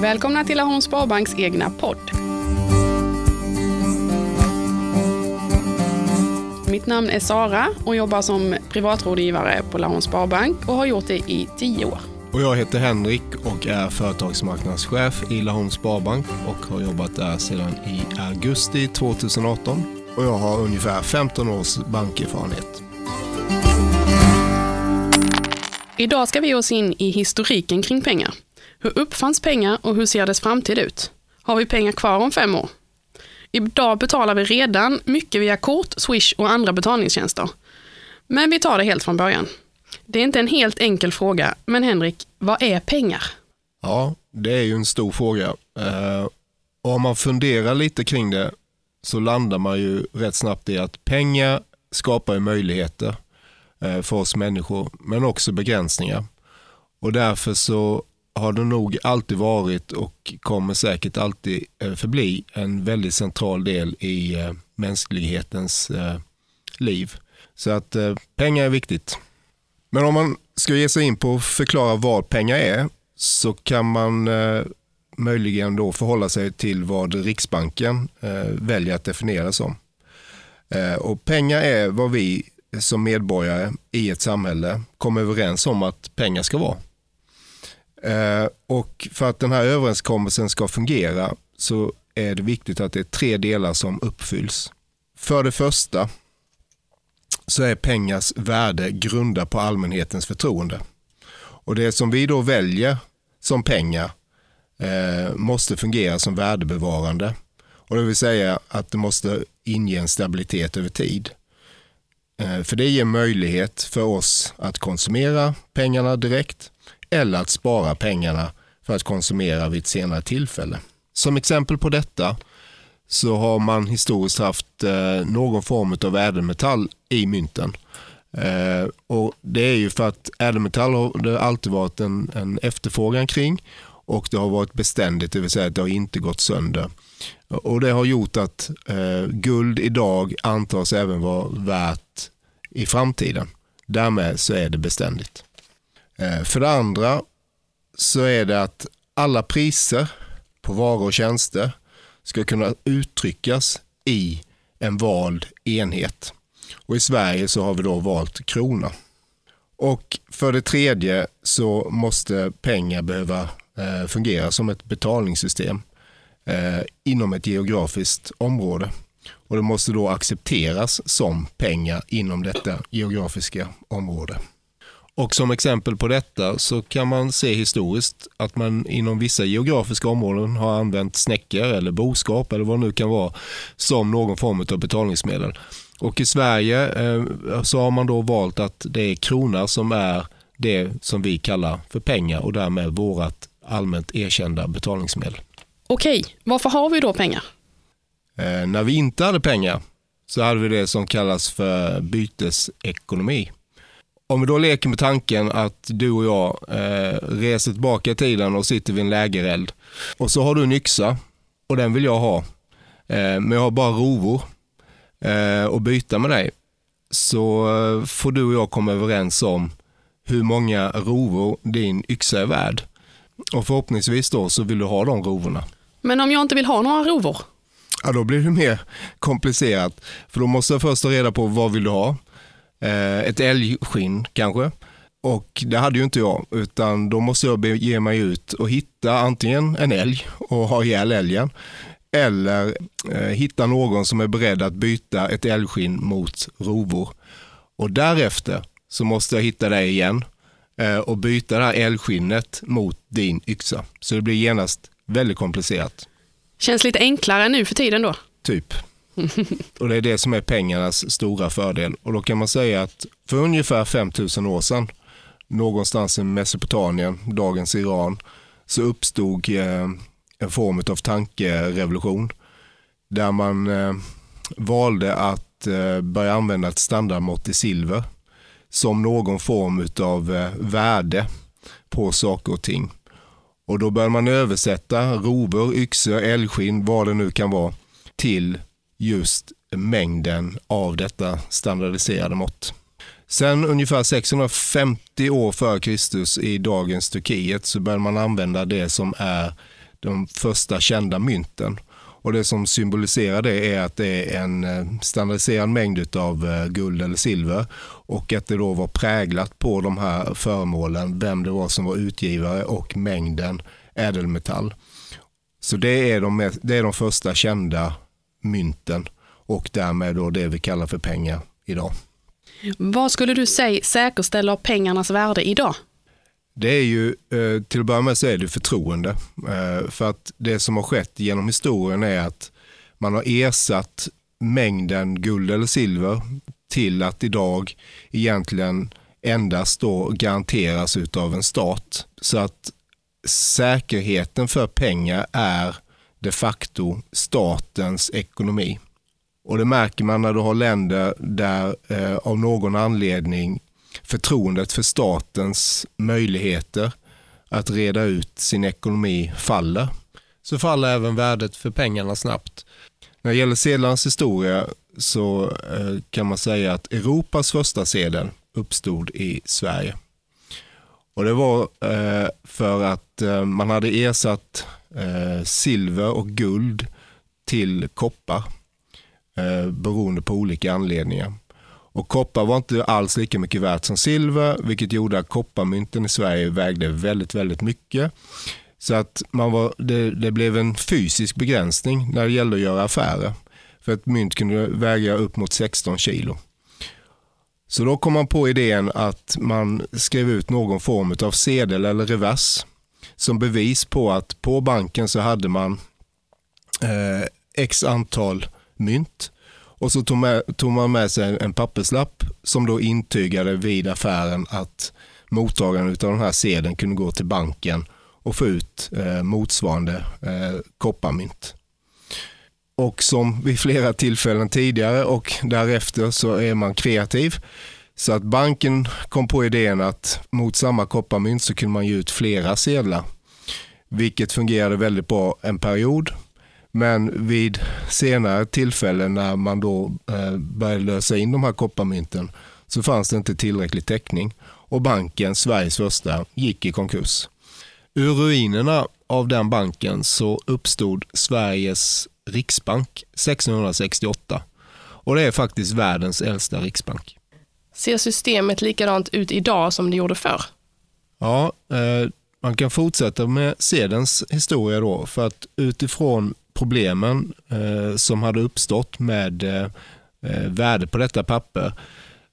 Välkomna till Laholms Sparbanks egna podd. Mitt namn är Sara och jobbar som privatrådgivare på Laholms Sparbank och har gjort det i tio år. Och jag heter Henrik och är företagsmarknadschef i Laholms Sparbank och har jobbat där sedan i augusti 2018. Och jag har ungefär 15 års bankerfarenhet. Idag ska vi ge oss in i historiken kring pengar. Hur uppfanns pengar och hur ser dess framtid ut? Har vi pengar kvar om fem år? Idag betalar vi redan mycket via kort, swish och andra betalningstjänster. Men vi tar det helt från början. Det är inte en helt enkel fråga, men Henrik, vad är pengar? Ja, det är ju en stor fråga. Och om man funderar lite kring det så landar man ju rätt snabbt i att pengar skapar möjligheter eh, för oss människor, men också begränsningar. Och därför så har det nog alltid varit och kommer säkert alltid eh, förbli en väldigt central del i eh, mänsklighetens eh, liv. Så att pengar är viktigt. Men om man ska ge sig in på att förklara vad pengar är så kan man möjligen då förhålla sig till vad Riksbanken väljer att definiera som. Och pengar är vad vi som medborgare i ett samhälle kommer överens om att pengar ska vara. Eh, och för att den här överenskommelsen ska fungera så är det viktigt att det är tre delar som uppfylls. För det första så är pengars värde grundat på allmänhetens förtroende. Och det som vi då väljer som pengar eh, måste fungera som värdebevarande. Och det vill säga att det måste inge en stabilitet över tid. Eh, för det ger möjlighet för oss att konsumera pengarna direkt eller att spara pengarna för att konsumera vid ett senare tillfälle. Som exempel på detta så har man historiskt haft eh, någon form av ädelmetall i mynten. Eh, och Det är ju för att ädelmetall har det alltid varit en, en efterfrågan kring och det har varit beständigt, det vill säga att det har inte gått sönder. Och Det har gjort att eh, guld idag antas även vara värt i framtiden. Därmed så är det beständigt. Eh, för det andra så är det att alla priser på varor och tjänster ska kunna uttryckas i en vald enhet. Och I Sverige så har vi då valt krona. Och för det tredje så måste pengar behöva eh, fungera som ett betalningssystem eh, inom ett geografiskt område. Och det måste då accepteras som pengar inom detta geografiska område. Och som exempel på detta så kan man se historiskt att man inom vissa geografiska områden har använt snäckor eller boskap eller vad det nu kan vara som någon form av betalningsmedel. Och i Sverige eh, så har man då valt att det är krona som är det som vi kallar för pengar och därmed vårt allmänt erkända betalningsmedel. Okej, varför har vi då pengar? Eh, när vi inte hade pengar så hade vi det som kallas för bytesekonomi. Om vi då leker med tanken att du och jag eh, reser tillbaka i tiden och sitter vid en lägereld. Och så har du en yxa och den vill jag ha. Eh, men jag har bara rovor eh, och byta med dig. Så eh, får du och jag komma överens om hur många rovor din yxa är värd. Och förhoppningsvis då så vill du ha de rovorna. Men om jag inte vill ha några rovor? Ja, då blir det mer komplicerat. För då måste jag först ta reda på vad vill du ha? Eh, ett älgskinn kanske. Och det hade ju inte jag, utan då måste jag ge mig ut och hitta antingen en älg och ha ihjäl älgen. Eller eh, hitta någon som är beredd att byta ett älgskinn mot rovor. Och därefter så måste jag hitta dig igen eh, och byta det här älgskinnet mot din yxa. Så det blir genast väldigt komplicerat. Känns lite enklare nu för tiden då? Typ. Och det är det som är pengarnas stora fördel. Och då kan man säga att för ungefär 5000 år sedan, någonstans i Mesopotamien, dagens Iran, så uppstod eh, en form av tankerevolution där man eh, valde att eh, börja använda ett standardmått i silver som någon form av värde på saker och ting. Och då började man översätta rovor, yxor, älgskinn, vad det nu kan vara, till just mängden av detta standardiserade mått. Sen ungefär 650 år före Kristus i dagens Turkiet så började man använda det som är de första kända mynten. Och Det som symboliserar det är att det är en eh, standardiserad mängd av eh, guld eller silver och att det då var präglat på de här föremålen vem det var som var utgivare och mängden ädelmetall. Så det är de, det är de första kända mynten och därmed då det vi kallar för pengar idag. Vad skulle du säga säkerställer pengarnas värde idag? Det är ju, eh, till att börja med så är det förtroende. Eh, för att det som har skett genom historien är att man har ersatt mängden guld eller silver till att idag egentligen endast då garanteras av en stat. Så att säkerheten för pengar är de facto statens ekonomi. Och det märker man när du har länder där eh, av någon anledning förtroendet för statens möjligheter att reda ut sin ekonomi faller. Så faller även värdet för pengarna snabbt. När det gäller sedlarnas historia så eh, kan man säga att Europas första sedel uppstod i Sverige. Och Det var eh, för att eh, man hade ersatt Eh, silver och guld till koppar eh, beroende på olika anledningar. Och koppar var inte alls lika mycket värt som silver, vilket gjorde att kopparmynten i Sverige vägde väldigt, väldigt mycket. Så att man var, det, det blev en fysisk begränsning när det gällde att göra affärer. För ett mynt kunde väga upp mot 16 kilo. Så då kom man på idén att man skrev ut någon form av sedel eller revers som bevis på att på banken så hade man eh, x antal mynt och så tog, med, tog man med sig en papperslapp som då intygade vid affären att mottagaren av den här sedeln kunde gå till banken och få ut eh, motsvarande eh, kopparmynt. Och som vid flera tillfällen tidigare och därefter så är man kreativ. Så att banken kom på idén att mot samma kopparmynt så kunde man ge ut flera sedlar. Vilket fungerade väldigt bra en period men vid senare tillfällen när man då eh, började lösa in de här kopparmynten så fanns det inte tillräcklig täckning och banken, Sveriges första, gick i konkurs. Ur ruinerna av den banken så uppstod Sveriges riksbank 1668 och det är faktiskt världens äldsta riksbank. Ser systemet likadant ut idag som det gjorde förr? Ja, eh, man kan fortsätta med sedens historia då för att utifrån problemen eh, som hade uppstått med eh, eh, värde på detta papper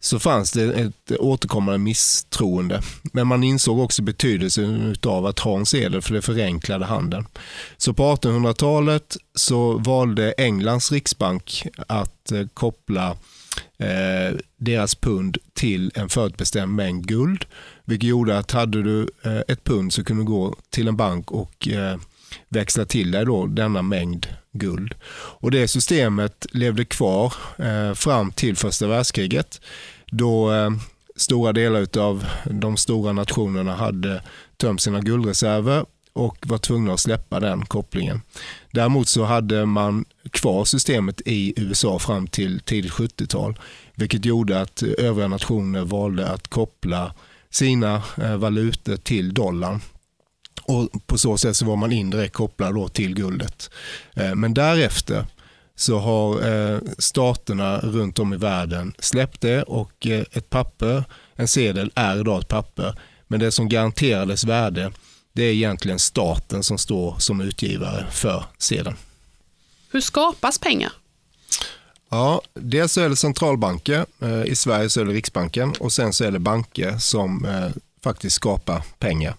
så fanns det ett återkommande misstroende. Men man insåg också betydelsen av att ha en sedel för det förenklade handeln. Så på 1800-talet så valde Englands riksbank att eh, koppla eh, deras pund till en förutbestämd mängd guld. Vilket gjorde att hade du eh, ett pund så kunde du gå till en bank och eh, växla till dig då denna mängd guld. Och Det systemet levde kvar eh, fram till första världskriget då eh, stora delar av de stora nationerna hade tömt sina guldreserver och var tvungna att släppa den kopplingen. Däremot så hade man kvar systemet i USA fram till tidigt 70-tal, vilket gjorde att övriga nationer valde att koppla sina eh, valutor till dollarn. Och På så sätt så var man indirekt kopplad då till guldet. Eh, men därefter så har eh, staterna runt om i världen släppt det och ett papper, en sedel, är idag ett papper. Men det som garanterar dess värde det är egentligen staten som står som utgivare för sedeln. Hur skapas pengar? Ja, dels så är det centralbanker. Eh, I Sverige så är det Riksbanken och sen så är det banker som eh, faktiskt skapar pengar.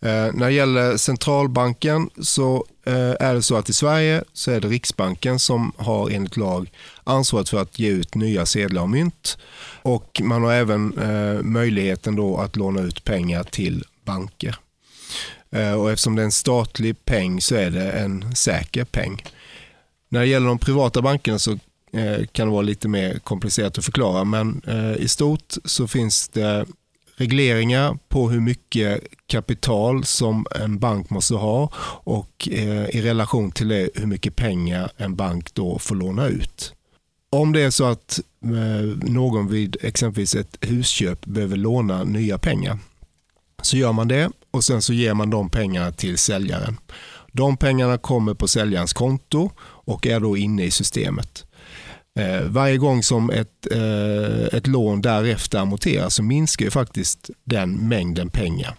Eh, när det gäller centralbanken så är det så att i Sverige så är det Riksbanken som har enligt lag ansvaret för att ge ut nya sedlar och mynt. Och man har även möjligheten då att låna ut pengar till banker. Och eftersom det är en statlig peng så är det en säker peng. När det gäller de privata bankerna så eh, kan det vara lite mer komplicerat att förklara men eh, i stort så finns det regleringar på hur mycket kapital som en bank måste ha och eh, i relation till det hur mycket pengar en bank då får låna ut. Om det är så att någon vid exempelvis ett husköp behöver låna nya pengar så gör man det och sen så ger man de pengarna till säljaren. De pengarna kommer på säljarens konto och är då inne i systemet. Eh, varje gång som ett, eh, ett lån därefter amorteras så minskar ju faktiskt den mängden pengar.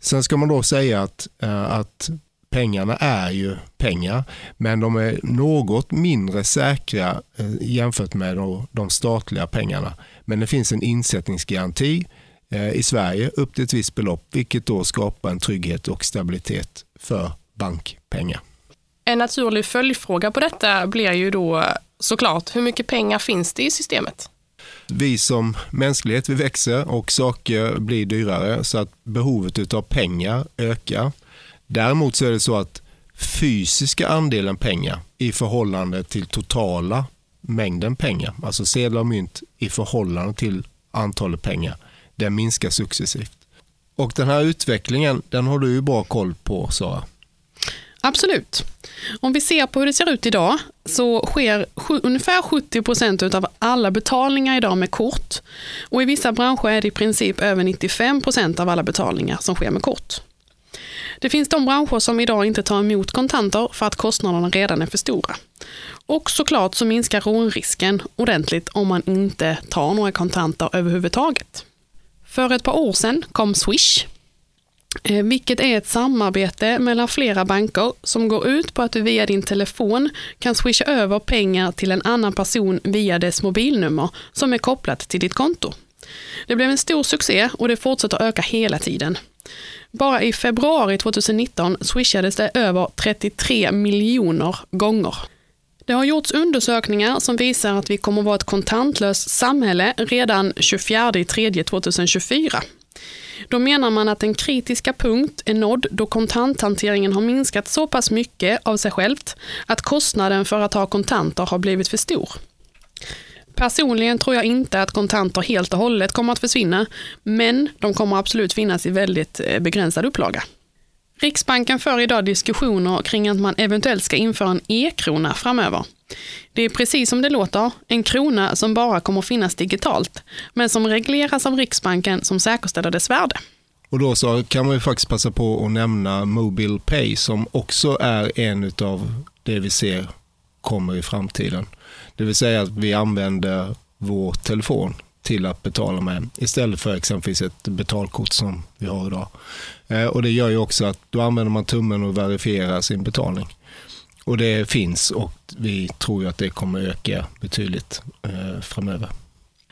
Sen ska man då säga att, eh, att pengarna är ju pengar, men de är något mindre säkra eh, jämfört med de statliga pengarna. Men det finns en insättningsgaranti eh, i Sverige upp till ett visst belopp, vilket då skapar en trygghet och stabilitet för bankpengar. En naturlig följdfråga på detta blir ju då såklart, hur mycket pengar finns det i systemet? Vi som mänsklighet vi växer och saker blir dyrare så att behovet av pengar ökar. Däremot så är det så att fysiska andelen pengar i förhållande till totala mängden pengar, alltså sedlar och mynt i förhållande till antalet pengar, den minskar successivt. Och den här utvecklingen, den har du ju bra koll på Sara. Absolut. Om vi ser på hur det ser ut idag så sker ungefär 70 procent av alla betalningar idag med kort. Och i vissa branscher är det i princip över 95 procent av alla betalningar som sker med kort. Det finns de branscher som idag inte tar emot kontanter för att kostnaderna redan är för stora. Och såklart så minskar rånrisken ordentligt om man inte tar några kontanter överhuvudtaget. För ett par år sedan kom Swish Eh, vilket är ett samarbete mellan flera banker som går ut på att du via din telefon kan swisha över pengar till en annan person via dess mobilnummer som är kopplat till ditt konto. Det blev en stor succé och det fortsätter öka hela tiden. Bara i februari 2019 swishades det över 33 miljoner gånger. Det har gjorts undersökningar som visar att vi kommer att vara ett kontantlöst samhälle redan 24 3 2024. Då menar man att en kritiska punkt är nådd då kontanthanteringen har minskat så pass mycket av sig självt att kostnaden för att ha kontanter har blivit för stor. Personligen tror jag inte att kontanter helt och hållet kommer att försvinna, men de kommer absolut finnas i väldigt eh, begränsad upplaga. Riksbanken för idag diskussioner kring att man eventuellt ska införa en e-krona framöver. Det är precis som det låter, en krona som bara kommer finnas digitalt, men som regleras av Riksbanken som säkerställer dess värde. Och då så kan man ju faktiskt passa på att nämna Mobile Pay som också är en av det vi ser kommer i framtiden. Det vill säga att vi använder vår telefon till att betala med istället för exempelvis ett betalkort som vi har idag. Eh, och Det gör ju också att då använder man tummen och verifierar sin betalning. Och det finns och vi tror att det kommer öka betydligt eh, framöver.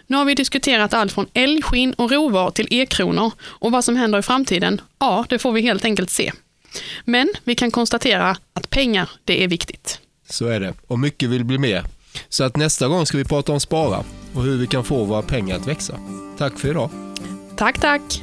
Nu har vi diskuterat allt från älgskinn och rovor till e-kronor och vad som händer i framtiden, ja, det får vi helt enkelt se. Men vi kan konstatera att pengar, det är viktigt. Så är det, och mycket vill bli mer. Så att nästa gång ska vi prata om spara och hur vi kan få våra pengar att växa. Tack för idag. Tack, tack.